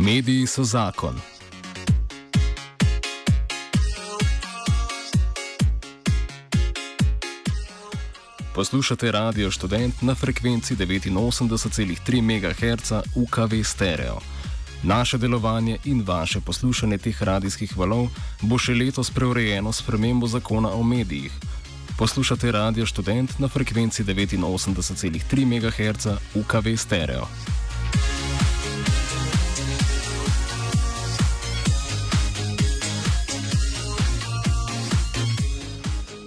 Mediji so zakon. Poslušate Radio Student na frekvenci 89,3 MHz UKV stereo. Naše delovanje in vaše poslušanje teh radijskih valov bo še letos preurejeno s premembo zakona o medijih. Poslušate Radio Student na frekvenci 89,3 MHz UKV stereo.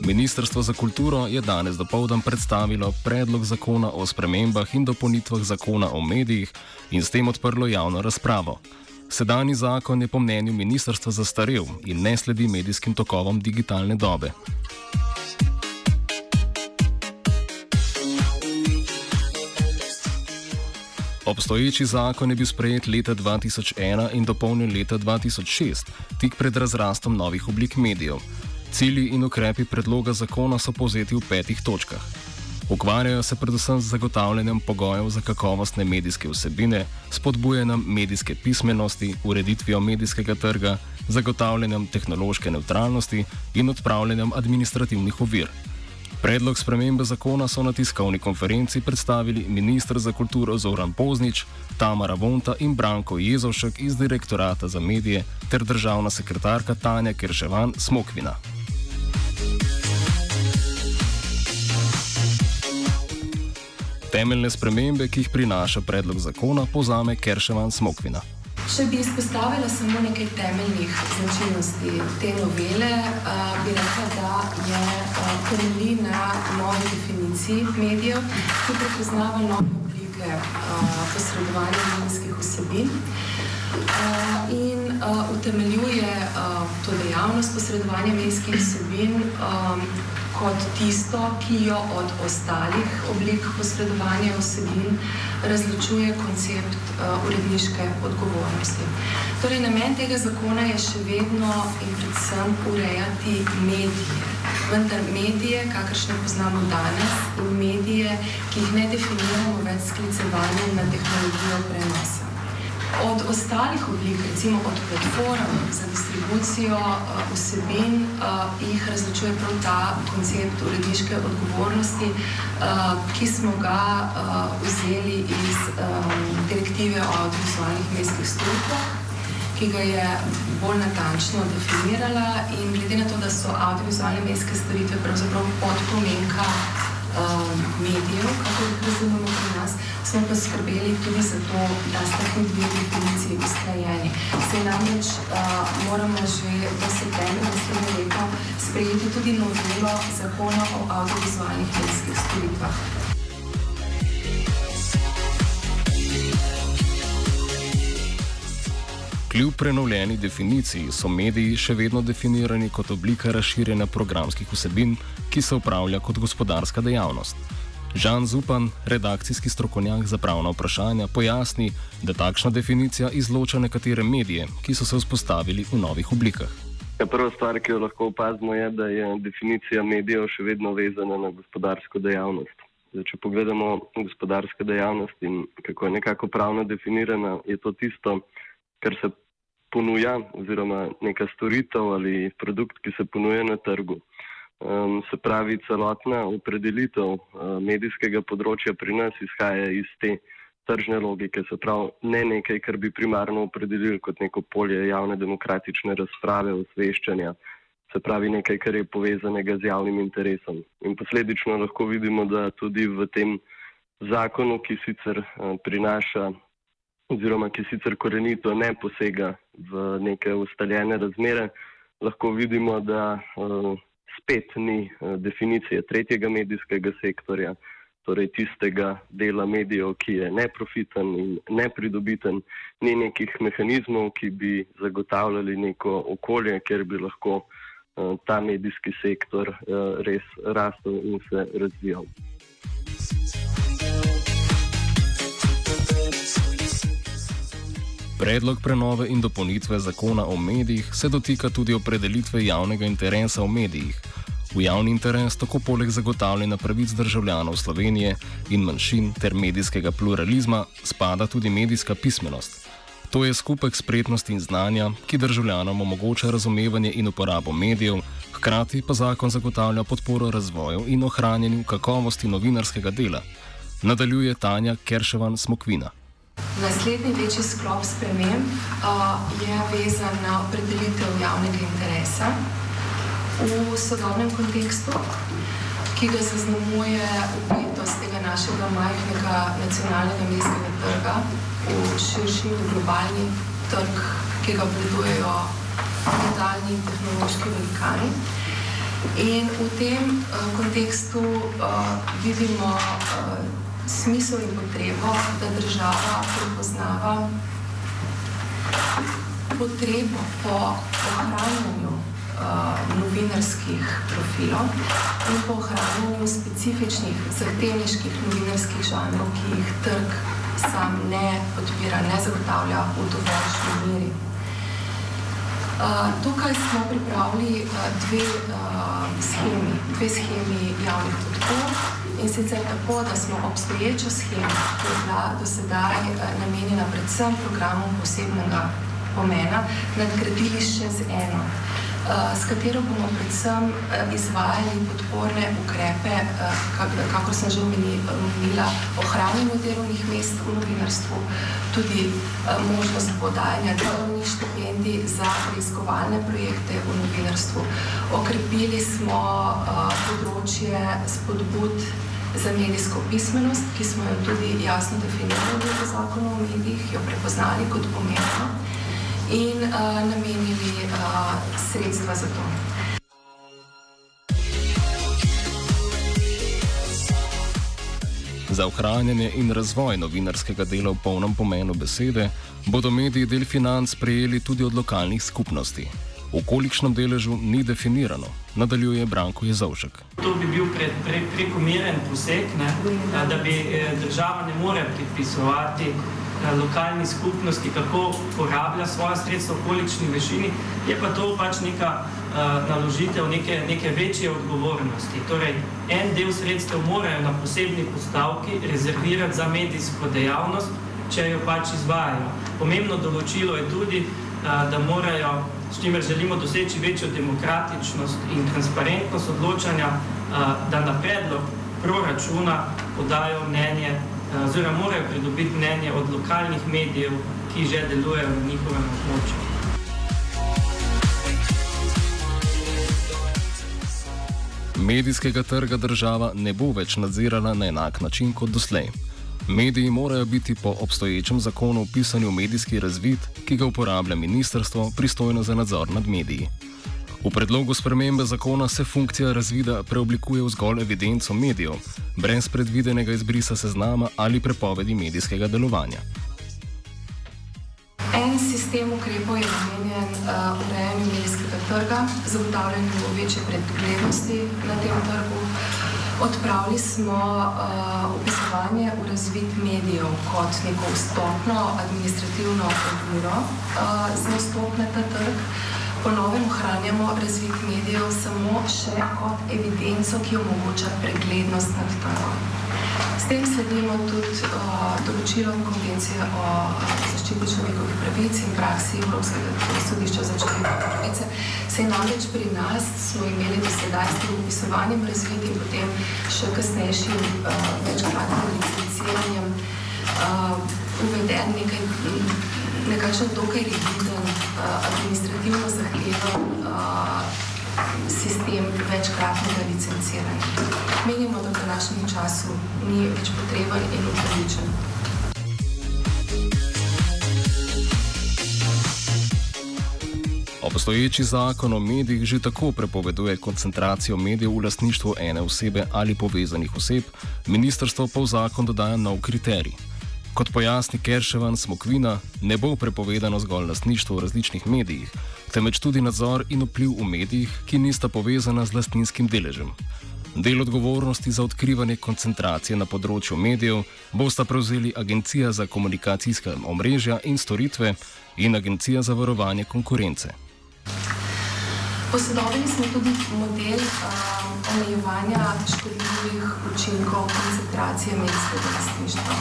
Ministrstvo za kulturo je danes dopoldan predstavilo predlog zakona o spremembah in dopolnitvah zakona o medijih in s tem odprlo javno razpravo. Sedajni zakon je po mnenju ministrstva zastarel in ne sledi medijskim tokovom digitalne dobe. Obstoječi zakon je bil sprejet leta 2001 in dopolnjen leta 2006, tik pred razrastom novih oblik medijev. Cilji in ukrepi predloga zakona so povzeti v petih točkah. Ukvarjajo se predvsem z zagotavljanjem pogojev za kakovostne medijske vsebine, spodbujanjem medijske pismenosti, ureditvijo medijskega trga, zagotavljanjem tehnološke neutralnosti in odpravljanjem administrativnih ovir. Predlog spremembe zakona so na tiskovni konferenci predstavili ministr za kulturo Zoran Poznič, Tamara Vonta in Branko Jezovšek iz direktorata za medije ter državna sekretarka Tanja Kerševan Smokvina. Temeljne spremembe, ki jih prinaša predlog zakona, povzame Kerševan Smokvina. Če bi izpostavila samo nekaj temeljnih značilnosti te novele, bi rekla, da je temelji na novi definiciji medijev, ki prepoznava nove oblike posredovanja medijskih vsebin in utemeljuje to dejavnost posredovanja medijskih vsebin kot tisto, ki jo od ostalih oblik posredovanja vsebin različuje koncept uh, uredniške odgovornosti. Torej, namen tega zakona je še vedno in predvsem urejati medije. Vendar medije, kakršne poznamo danes, in medije, ki jih ne definiramo več sklicevanjem na tehnologijo prenosa. Od ostalih oblik, recimo od platform za distribucijo uh, vsebin, uh, jih različuje prav ta koncept uredniške odgovornosti, uh, ki smo ga uh, vzeli iz um, direktive o audiovizualnih medijskih storitvah, ki ga je bolj natančno definirala in glede na to, da so audiovizualne medijske storitve pravzaprav podpomenka um, medijev, kako jih razumemo pri nas, smo pa skrbeli tudi za to, da sta ti dve definiciji usklajeni. Se namreč uh, moramo že v septembru naslednje leto sprejeti tudi novelo zakona o audiovizualnih medijskih storitvah. Kljub prenovljeni definiciji so mediji še vedno definirani kot oblika razširjanja programskih vsebin, ki se upravlja kot gospodarska dejavnost. Žan Zupan, redakcijski strokovnjak za pravna vprašanja, pojasni, da takšna definicija izloča nekatere medije, ki so se vzpostavili v novih oblikah. Ja, prva stvar, ki jo lahko opazimo, je, da je definicija medijev še vedno vezana na gospodarsko dejavnost. Zdaj, če pogledamo gospodarsko dejavnost in kako je nekako pravno definirana, je to tisto, kar se ponuja, oziroma neka storitev ali produkt, ki se ponuja na trgu. Um, se pravi, celotna opredelitev uh, medijskega področja pri nas izhaja iz te tržne logike, se pravi ne nekaj, kar bi primarno opredelili kot neko polje javne demokratične razprave, osveščanja, se pravi nekaj, kar je povezanega z javnim interesom. In posledično lahko vidimo, da tudi v tem zakonu, ki sicer uh, prinaša oziroma ki sicer korenito ne posega v neke ustaljene razmere, lahko vidimo, da uh, spet ni uh, definicije tretjega medijskega sektorja, torej tistega dela medijev, ki je neprofiten in nepridobiten, ni nekih mehanizmov, ki bi zagotavljali neko okolje, kjer bi lahko uh, ta medijski sektor uh, res rastel in se razvijal. Predlog prenove in dopolnitve zakona o medijih se dotika tudi opredelitve javnega interesa v medijih. V javni interes tako poleg zagotavljanja pravic državljanov Slovenije in manjšin ter medijskega pluralizma spada tudi medijska pismenost. To je skupek spretnosti in znanja, ki državljanom omogoča razumevanje in uporabo medijev, hkrati pa zakon zagotavlja podporo razvoju in ohranjanju kakovosti novinarskega dela. Nadaljuje Tanja Kerševan Smokvina. Naslednji večji sklop sprememb uh, je vezan na opredelitev javnega interesa v sodobnem kontekstu, ki ga zaznamuje upetost tega našega majhnega nacionalnega medijskega trga v širši globalni trg, ki ga obvladujejo digitalni in tehnološki velikani. In v tem uh, kontekstu uh, vidimo uh, smisel in potrebo, da država prepoznava potrebo po ohranjanju uh, novinarskih profilov in po ohranjanju specifičnih, zahtevniških novinarskih žanrov, ki jih trg sam ne podpira, ne zagotavlja v dovoljšni meri. Uh, tukaj smo pripravili uh, dve, uh, schemi, dve schemi javnih podpor. In sicer tako, da smo obstoječo schemo, ki je bila do sedaj eh, namenjena predvsem programom posebnega pomena, nadgradili še z eno, eh, s katero bomo predvsem eh, izvajali podporne ukrepe, kako sem že omenila, ohranjanju delovnih mest v novinarstvu, tudi možnost podajanja delovnih štipendij za preiskovalne projekte v novinarstvu. Okrepili smo področje spodbud za medijsko pismenost, ki smo jo tudi jasno definirali v zakonu o medijih, jo prepoznali kot pomembno in uh, namenili uh, sredstva za to. Za ohranjanje in razvoj novinarskega dela v polnem pomenu besede bodo mediji del financ prejeli tudi od lokalnih skupnosti. V kolikšnem deležu ni definirano, nadaljuje Branko Jezovšek. To bi bil pre, pre, prekomeren poseg, ne, da bi eh, država ne more predpisovati eh, lokalni skupnosti, kako porablja svoje sredstva, v kolikšni višini, je pa to pač neka uh, naložitev neke, neke večje odgovornosti. Torej, en del sredstev morajo na posebni postavki rezervirati za medijsko dejavnost, če jo pač izvajajo. Pomembno določilo je tudi, uh, da morajo s čimer želimo doseči večjo demokratičnost in transparentnost odločanja, da na predlog proračuna podajo mnenje, oziroma morajo pridobiti mnenje od lokalnih medijev, ki že delujejo na njihovem območju. Medijskega trga država ne bo več nadzirala na enak način kot doslej. Mediji morajo biti po obstoječem zakonu o pisanju medijski razvid, ki ga uporablja ministrstvo pristojno za nadzor nad mediji. V predlogu spremembe zakona se funkcija razvida preoblikuje v zgolj evidenco medijev, brez predvidenega izbrisa seznama ali prepovedi medijskega delovanja. En sistem ukrepov je namenjen uh, urejanju medijskega trga, zagotavljanju večje predglednosti na tem trgu. Odpravili smo uh, upisovanje v razvid medijev kot neko vstopno administrativno oviro uh, za vstop na ta trg. Ponovno ohranjamo razvid medijev samo še kot evidenco, ki omogoča preglednost nad trgom. S tem sledimo tudi uh, določilom konvencije o uh, zaščiti človekovih pravic in praksi Evropskega sodišča za človekove pravice. Se namreč pri nas smo imeli do sedaj s tem upisovanjem razvid in potem še kasnejšim uh, večkratnim licenciranjem uh, uveden nekaj, nekakšen dokaj rigiden, uh, administrativno zahteven uh, sistem večkratnega licenciranja. Menimo, da v današnjem času ni več potreben in upravičen. Obstoječi zakon o medijih že tako prepoveduje koncentracijo medijev v lastništvu ene osebe ali povezanih oseb, ministrstvo pa v zakon dodaja nov kriterij. Kot pojasni Kerševan Smokvina, ne bo prepovedano zgolj lastništvo v različnih medijih, temveč tudi nadzor in vpliv v medijih, ki nista povezana z lastninskim deležem. Del odgovornosti za odkrivanje koncentracije na področju medijev bosta prevzeli Agencija za komunikacijska omrežja in storitve in Agencija za varovanje konkurence. Posodobili smo tudi model um, omejevanja škodljivih učinkov koncentracije medijskega lastništva.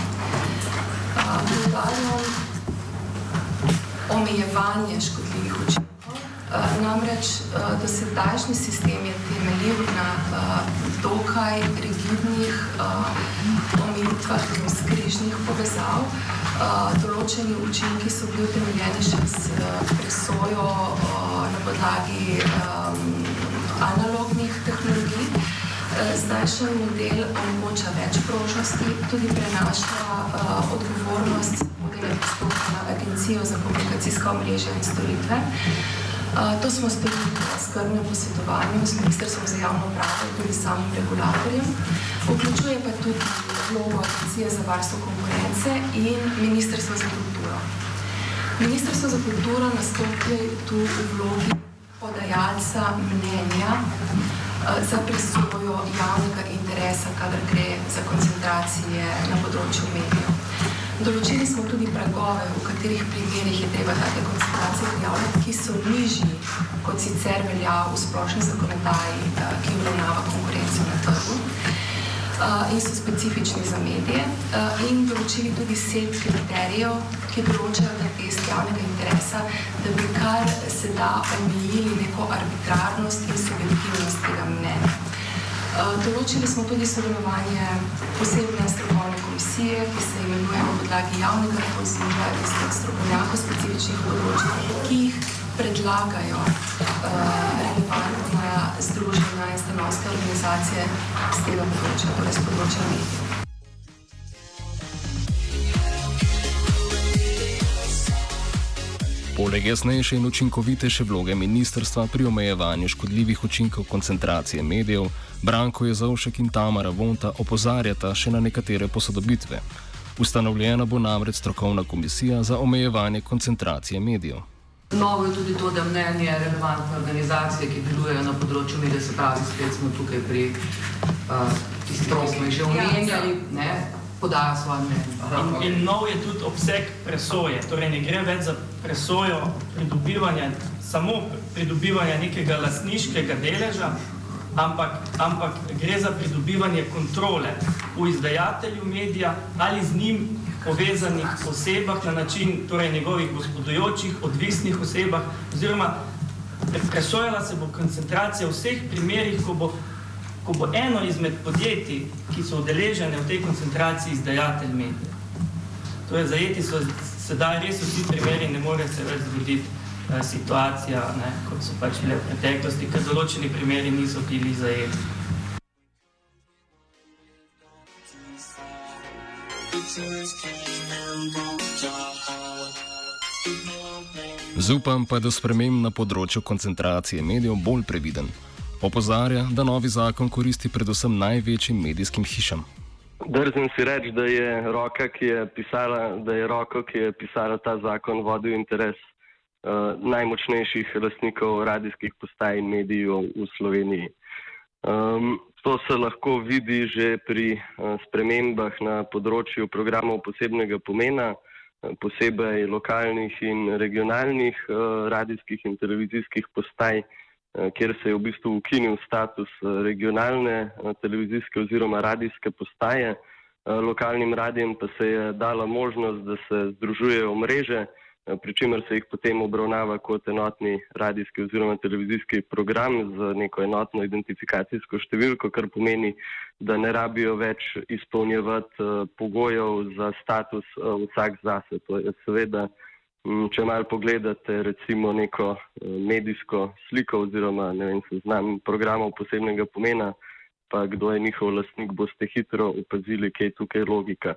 Poudarjam um, omejevanje škodljivih učinkov. Namreč uh, dosedajšnji sistem je temeljil na uh, dokaj rigidnih uh, omejitvah in skrižnih povezav. Določeni učinki so bili utemeljeni še s presojo na podlagi analognih tehnologij. Zdajšnji model omogoča več prožnosti, tudi prenaša odgovornost vodenja postopka na Agencijo za komunikacijska omrežja in storitve. To smo storili v skrbnem posvetovanju s Ministrstvom za javno pravo in tudi samim regulatorjem. Vključuje pa tudi vlogo Agencije za varstvo konkurence in Ministrstvo za kulturo. Ministrstvo za kulturo nastopi tu v vlogi podajalca mnenja za presojo javnega interesa, kadar gre za koncentracije na področju medijev. Določili smo tudi pragove, v katerih primerih je treba take koncentracije prijavljati, ki so nižji, kot sicer velja v splošni zakonodaji, ki obravnava konkurenco na trgu in so specifični za medije. In določili tudi set kriterijev, ki določajo, je test javnega interesa, da bi kar se da omejili neko arbitrarnost in subjektivnost tega mnenja. Določili smo tudi sodelovanje posebne strokovne komisije, ki se imenuje na podlagi javnega poziva iz strokovnjakov specifičnih področij, ki jih predlagajo uh, relevantna združenja in stanovske organizacije z tega področja, torej z področja medijev. Poleg jasnejše in učinkovitejše vloge ministrstva pri omejevanju škodljivih učinkov koncentracije medijev, Branko Jezovšek in Tamara Vonta opozarjata še na nekatere posodobitve. Ustanovljena bo namreč strokovna komisija za omejevanje koncentracije medijev. Novo je tudi to, da mnenje relevantne organizacije, ki delujejo na področju medijev, se pravi, spet smo tukaj pri uh, tistih, ki smo jih že omenjali. Ja, podajo svoje mnenje. In, in nov je tudi obseg presoje. Torej, ne gre več za presojo pridobivanja, samo pridobivanja nekega lastniškega deleža, ampak, ampak gre za pridobivanje kontrole v izdajatelju medija ali z njim povezanih osebah na način torej njegovih gospodujočih, odvisnih osebah, oziroma presojala se bo koncentracija v vseh primerih, ko bo ko bo eno izmed podjetij, ki so udeležene v tej koncentraciji, izdajatelj medijev. Torej, zajeti so sedaj res vsi primeri, ne more se več zgoditi eh, situacija, ne, kot so pač bile v preteklosti, ker določeni primeri niso bili zajeti. Zupam pa, da spremem na področju koncentracije medijev bolj previden. Opozarja, da novi zakon koristi predvsem največjim medijskim hišam. Drzim si reči, da je roka, ki je pisala, da je roko, ki je pisala ta zakon, vodil interes uh, najmočnejših lastnikov radijskih postaj in medijev v Sloveniji. Um, to se lahko vidi že pri uh, spremembah na področju programov posebnega pomena, uh, posebej lokalnih in regionalnih uh, radijskih in televizijskih postaj. Eh, kjer se je v bistvu ukinil status eh, regionalne eh, televizijske oziroma radijske postaje. Lokalnim radijem pa se je dala možnost, da se združujejo mreže pri čemer se jih potem obravnava kot enotni radijski oziroma televizijski program z neko enotno identifikacijsko številko, kar pomeni, da ne rabijo več izpolnjevati pogojev za status vsak zase. To je seveda, če malo pogledate recimo neko medijsko sliko oziroma ne vem, seznam programov posebnega pomena, pa kdo je njihov lastnik, boste hitro opazili, kaj je tukaj logika.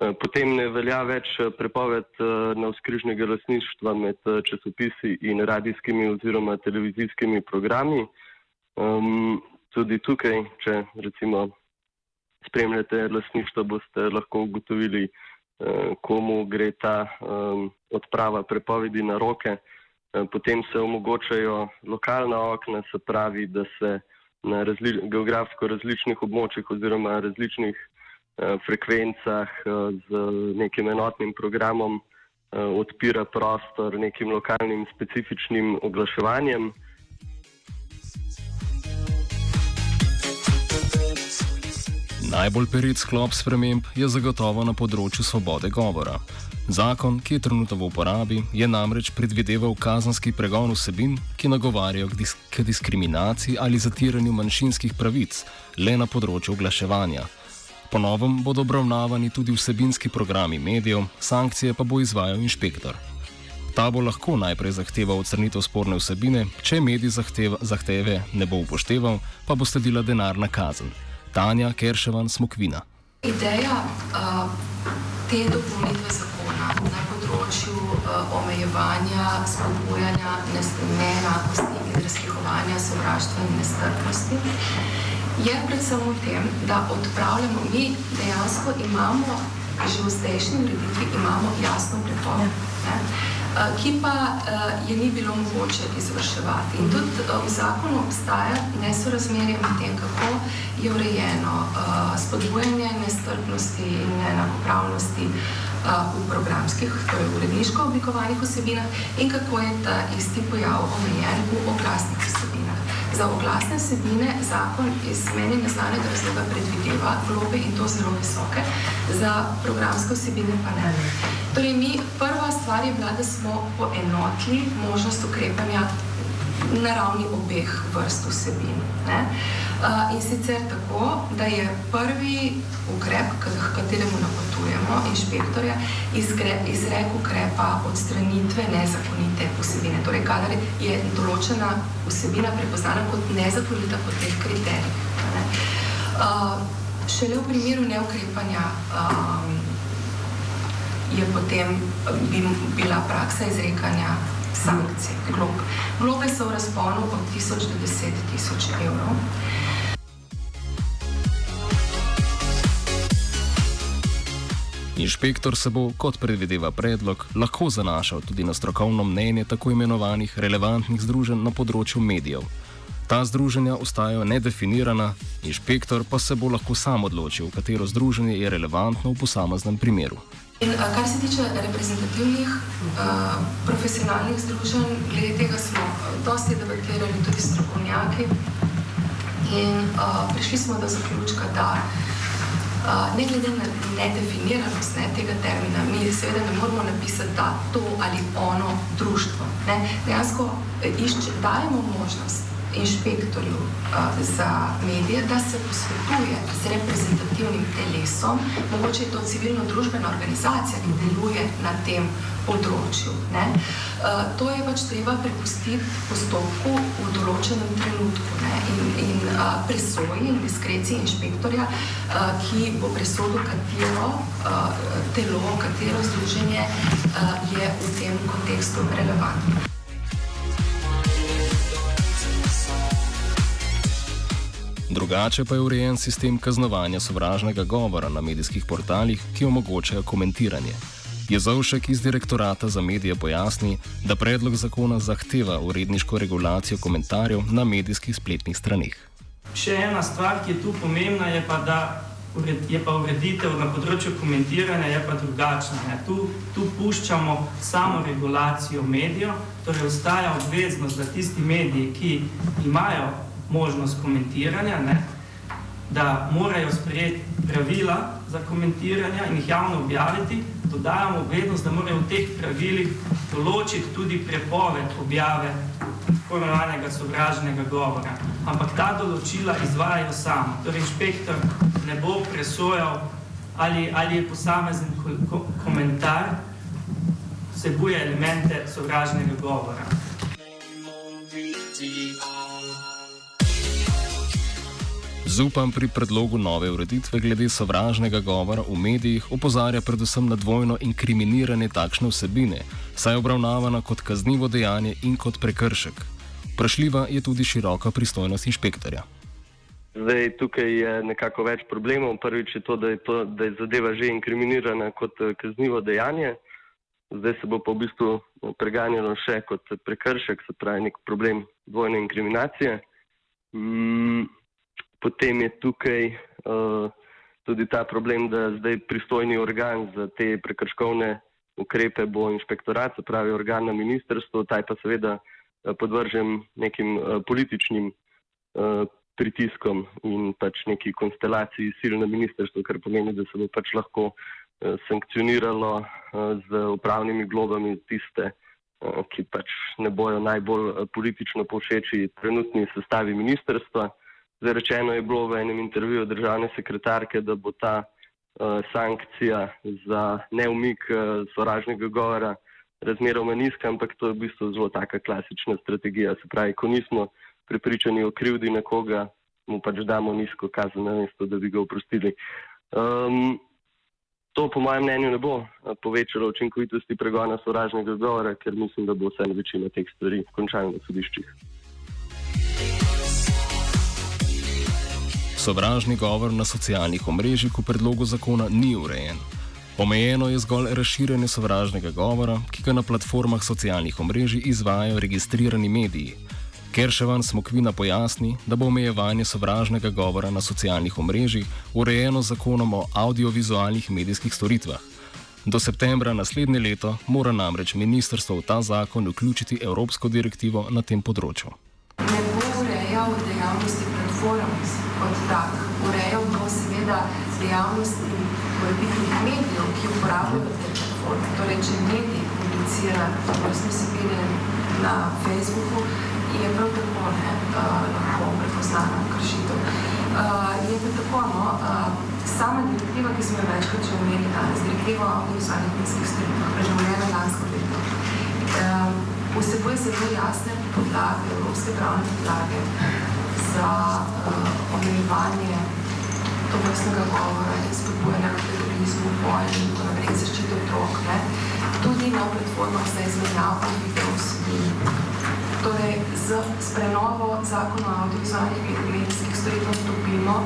Eh, potem ne velja več eh, prepoved eh, na vzkrižnega lasništva med časopisi in radijskimi oziroma televizijskimi programi. Um, tudi tukaj, če recimo spremljate lasništvo, boste lahko ugotovili, uh, komu gre ta odprava prepovedi na roke. Potem se omogočajo lokalna okna, se pravi, da se na razli geografsko različnih območjih oziroma različnih Eh, frekvencah eh, z nekim enotnim programom eh, odpira prostor nekim lokalnim specifičnim oglaševanjem. Najbolj perit sklop sprememb je zagotovo na področju svobode govora. Zakon, ki je trenutno v uporabi, je namreč predvideval kazanski pregon vsebin, ki nagovarjajo k, disk k diskriminaciji ali zatiranju manjšinskih pravic le na področju oglaševanja. Po novem bodo obravnavani tudi vsebinski programi medijev, sankcije pa bo izvajal inšpektor. Ta bo lahko najprej zahteval odstranitev sporne vsebine, če medij zahteva, zahteve ne bo upošteval, pa bo sledila denarna kazen. Tanja Kerševan Smokvina. Ideja uh, te dopolnitve zakona na področju uh, omejevanja, spodbujanja neenakosti in razpihovanja sovraštva in nestrpnosti je predvsem v tem, da odpravljamo, mi dejansko imamo, že v zdajšnji ureditvi imamo jasno prepoved, eh, ki pa je ni bilo mogoče izvrševati. In tudi v zakonu obstaja nesorazmerje med tem, kako je urejeno spodbujanje nestrpnosti in neenakopravnosti v programskih, torej v uredniško oblikovanih osebinah in kako je ta isti pojav omejen v oglasnih osebinah. Za oglasne vsebine zakon iz meni neznanega razloga predvideva globe in to zelo visoke, za programske vsebine pa ne. Torej, mi prva stvar je bila, da smo poenotili možnost ukrepanja na ravni obeh vrst vsebin. Ne? In sicer tako, da je prvi ukrep, k kateremu napotujemo inšpektorja, izrek ukrepa odstranitve nezakonite vsebine. Torej, kadar je določena vsebina prepoznana kot nezakonita po teh kriterijih. Ne? Šele v primeru neukrepanja um, je potem bi bila praksa izrekanja sankcij, glob. Globe so v razponu od 1000 do 10 tisoč evrov. Inšpektor se bo, kot predvideva predlog, lahko zanašal tudi na strokovno mnenje tako imenovanih relevantnih združenj na področju medijev. Ta združenja ostajajo nedefinirana, inšpektor pa se bo lahko sam odločil, katero združenje je relevantno v posameznem primeru. In, a, kar se tiče reprezentativnih a, profesionalnih združenj, glede tega smo dosti debatirali tudi strokovnjaki in a, prišli smo do zaključka, da a, ne glede na nedefiniranost ne, tega termina, mi seveda ne moramo napisati, da to ali ono društvo. Ne. Dejansko e, išče, dajemo možnost inšpektorju za medije, da se posvetuje z reprezentativnim telesom, mogoče je to civilno-družbena organizacija, ki deluje na tem področju. Uh, to je pač treba prepustiti postopku v določenem trenutku ne? in, in presoji in diskreciji inšpektorja, ki bo presodil, katero telo, katero združenje je v tem kontekstu relevantno. Drugače pa je urejen sistem kaznovanja sovražnega govora na medijskih portalih, ki omogočajo komentiranje. Jezovšek iz direktorata za medije pojasni, da predlog zakona zahteva uredniško regulacijo komentarjev na medijskih spletnih straneh. Še ena stvar, ki je tu pomembna, je pa, da je pa ureditev na področju komentiranja je pa drugačna. Tu, tu puščamo samo regulacijo medijev, torej ostaja obveznost, da tisti mediji, ki imajo možnost komentiranja, ne, da morajo sprejeti pravila za komentiranje in jih javno objaviti, dodajamo obveznost, da morajo v teh pravilih določiti tudi prepoved objave pomenovanega sovražnega govora. Ampak ta določila izvajajo samo. Torej, inšpektor ne bo presojal, ali, ali je posamezen ko ko komentar vsebuje elemente sovražnega govora. Zupam pri predlogu nove ureditve glede sovražnega govora v medijih opozarja predvsem na dvojno inkriminiranje takšne vsebine, saj je obravnavana kot kaznivo dejanje in kot prekršek. Vprašljiva je tudi široka pristojnost inšpektorja. Zdaj, tukaj je nekako več problemov. Prvič je to, da je, to, da je zadeva že inkriminirana kot eh, kaznivo dejanje, zdaj se bo pa v bistvu preganjalo še kot prekršek, se pravi nek problem dvojne inkriminacije. Mm, potem je tukaj uh, tudi ta problem, da zdaj pristojni organ za te prekrškovne ukrepe bo inšpektorat, pravi organ na ministrstvu, taj pa seveda uh, podvržen nekim uh, političnim uh, pritiskom in pač neki konstelaciji sil na ministrstvu, kar pomeni, da se bo pač lahko uh, sankcioniralo uh, z upravnimi globami tiste, uh, ki pač ne bojo najbolj uh, politično povšeči trenutni sestavi ministrstva. Zdaj rečeno je bilo v enem intervjuju državne sekretarke, da bo ta uh, sankcija za neumik uh, sovražnega govora razmeroma nizka, ampak to je v bistvu zelo taka klasična strategija. Se pravi, ko nismo prepričani o krivdi nekoga, mu pač damo nizko kazen na mesto, da bi ga oprostili. Um, to po mojem mnenju ne bo povečalo učinkovitosti pregona sovražnega govora, ker mislim, da bo vse večina teh stvari končala na sodiščih. Sovražni govor na socialnih omrežjih v predlogu zakona ni urejen. Omejeno je zgolj razširjanje sovražnega govora, ki ga na platformah socialnih omrežij izvajajo registrirani mediji. Kerševan Smokvina pojasni, da bo omejevanje sovražnega govora na socialnih omrežjih urejeno z zakonom o audiovizualnih medijskih storitvah. Do septembra naslednje leto mora namreč ministrstvo v ta zakon vključiti evropsko direktivo na tem področju. Ne bo urejal dejavnosti platform tak, urejal bo seveda dejavnosti političnih medijev, ki uporabljajo te platforme. Torej, če medij publicira vrstne vsebine na Facebooku, je prav tako ne, uh, lahko prepoznana kršitev. Uh, je pa tako, no, uh, sama direktiva, ki smo jo večkrat že omenili danes, direktiva o audiovizualnih medijskih storitvah, preživljena lansko leto, uh, vsebuje zelo jasne podlage, evropske pravne podlage za uh, omejevanje tovrstnega govora in spodbujanja k terorizmu, vojni in tako naprej, zaščite otrok. Ne. Tudi na platformah za izmenjavo videosebin. Torej, z, s prenovo zakona o audiovizualnih medijskih storitvah dobimo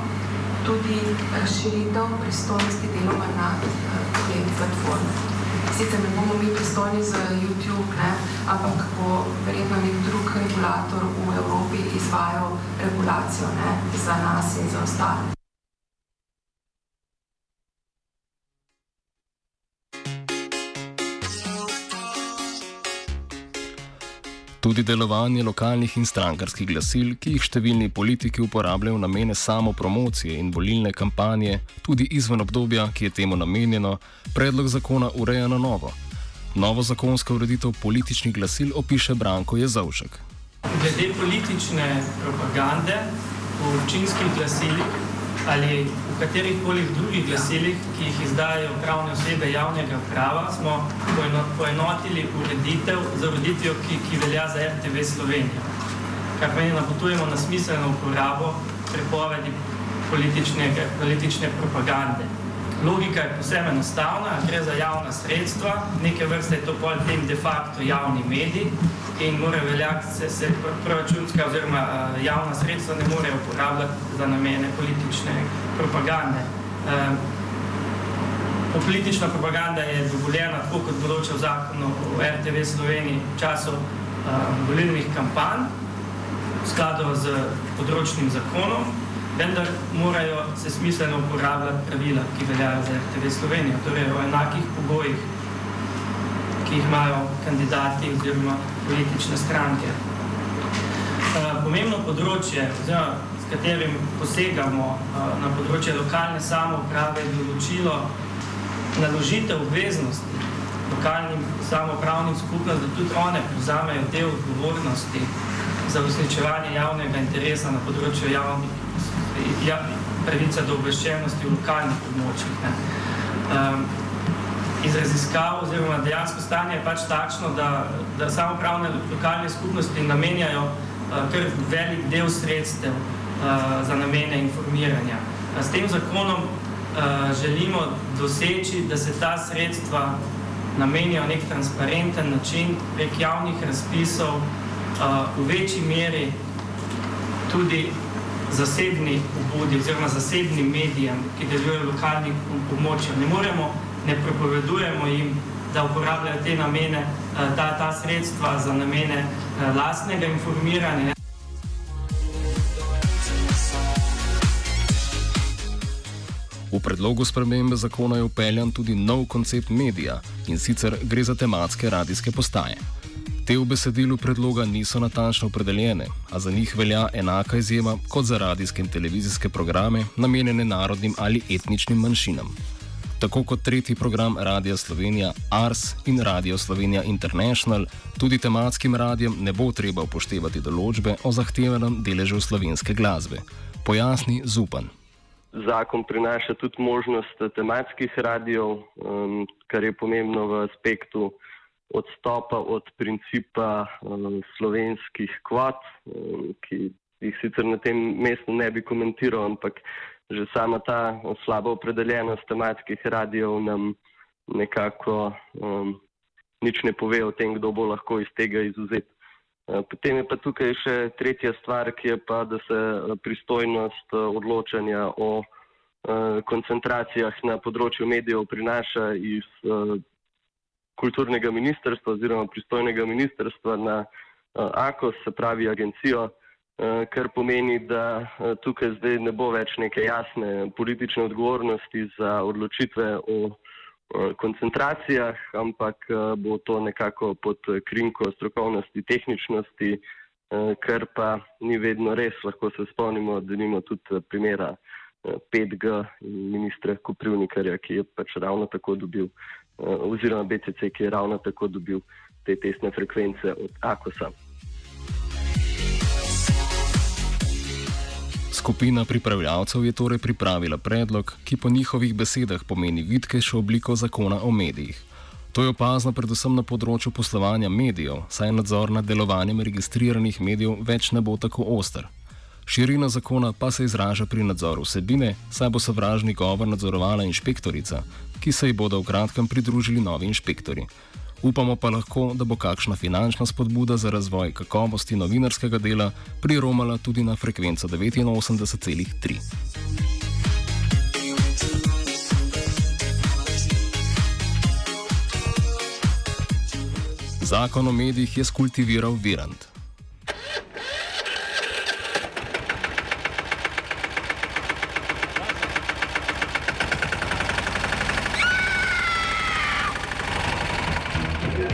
tudi razširitev pristojnosti deloma na uh, te platforme. Sicer ne bomo mi pristojni za YouTube, ne, ampak bo verjetno nek drug regulator v Evropi izvajal regulacijo ne, za nas in za ostale. Tudi delovanje lokalnih in strankarskih glasil, ki jih številni politiki uporabljajo v namene samopromocije in volilne kampanje, tudi izven obdobja, ki je temu namenjeno, predlog zakona ureja na novo. Novo zakonsko ureditev političnih glasil opiše Branko Jezovšek. Glede politične propagande v občinskih glasilih ali v katerih koli drugih glasilih, ki jih izdajajo pravne osebe javnega prava, smo poenotili ureditev za ureditev, ki, ki velja za RTV Slovenijo. Kar pomeni, da napotujemo na smiselno uporabo prepovedi politične, politične propagande. Logika je posebej enostavna, gre za javna sredstva, neke vrste je to pol tem de facto javni medij in mora veljati, se, se proračunska oziroma uh, javna sredstva ne morejo uporabljati za namene politične propagande. Uh, politična propaganda je dovoljena, tako kot določa v zakonu o RTV Sloveniji v času uh, volilnih kampanj, v skladu z področnim zakonom, vendar morajo se smiselno uporabljati pravila, ki veljajo za RTV Slovenijo, torej o enakih pogojih, ki jih imajo kandidati oziroma politične stranke. Pomembno področje, oziroma katerim posegamo na področje lokalne samouprave, je določilo naložitev obveznosti lokalnim samoupravnim skupnostim, da tudi one prevzamejo del odgovornosti za uresničevanje javnega interesa na področju javnih ja, pravica do obveščenosti v lokalnih območjih. Um, iz raziskav oziroma dejansko stanje je pač takšno, da, da samopravne lokalne skupnosti namenjajo uh, kar velik del sredstev uh, za namene informiranja. S tem zakonom uh, želimo doseči, da se ta sredstva namenijo nek transparenten način prek javnih razpisov uh, v večji meri tudi zasebni obudi oziroma zasebnim medijem, ki delujejo v lokalnih območjih. Ne moremo, ne prepovedujemo jim, da uporabljajo te namene, uh, ta, ta sredstva za namene uh, lastnega informiranja. V predlogu spremembe zakona je upeljan tudi nov koncept medija in sicer gre za tematske radijske postaje. Te v besedilu predloga niso natančno opredeljene, a za njih velja enaka izjema kot za radijske in televizijske programe, namenjene narodnim ali etničnim manjšinam. Tako kot tretji program Radia Slovenija Ars in Radio Slovenija International, tudi tematskim radijem ne bo treba upoštevati določbe o zahtevanem deležu slovenske glasbe. Pojasni Zupan. Zakon prinaša tudi možnost tematskih radijev, um, kar je pomembno v aspektu odstopa od principa um, slovenskih kvot, um, ki jih sicer na tem mestu ne bi komentiral, ampak že sama ta slaba opredeljenost tematskih radijev nam nekako um, nič ne pove o tem, kdo bo lahko iz tega izuzet. Uh, potem je pa tukaj še tretja stvar, ki je pa, da se pristojnost uh, odločanja o koncentracijah na področju medijev prinaša iz kulturnega ministrstva oziroma pristojnega ministrstva na AKOS, se pravi agencijo, kar pomeni, da uh, tukaj zdaj ne bo več neke jasne politične odgovornosti za odločitve o koncentracijah, ampak uh, bo to nekako pod krinko strokovnosti, tehničnosti, kar pa ni vedno res. Lahko se spomnimo, da nimo tudi primera. 5G in ministra Koprivnikarja, ki je pač ravno tako dobil Eh, oziroma BCC, ki je ravno tako dobil te testne frekvence od AKOS-a. Skupina pripravljavcev je torej pripravila predlog, ki po njihovih besedah pomeni vidkejšo obliko zakona o medijih. To je opazno predvsem na področju poslovanja medijev, saj nadzor nad delovanjem registriranih medijev več ne bo tako oster. Širina zakona pa se izraža pri nadzoru vsebine, saj bo sovražni govor nadzorovala inšpektorica, ki se ji bodo v kratkem pridružili novi inšpektori. Upamo pa lahko, da bo kakšna finančna spodbuda za razvoj kakovosti novinarskega dela priromala tudi na frekvenco 89,3. Zakon o medijih je skultiviral Virant.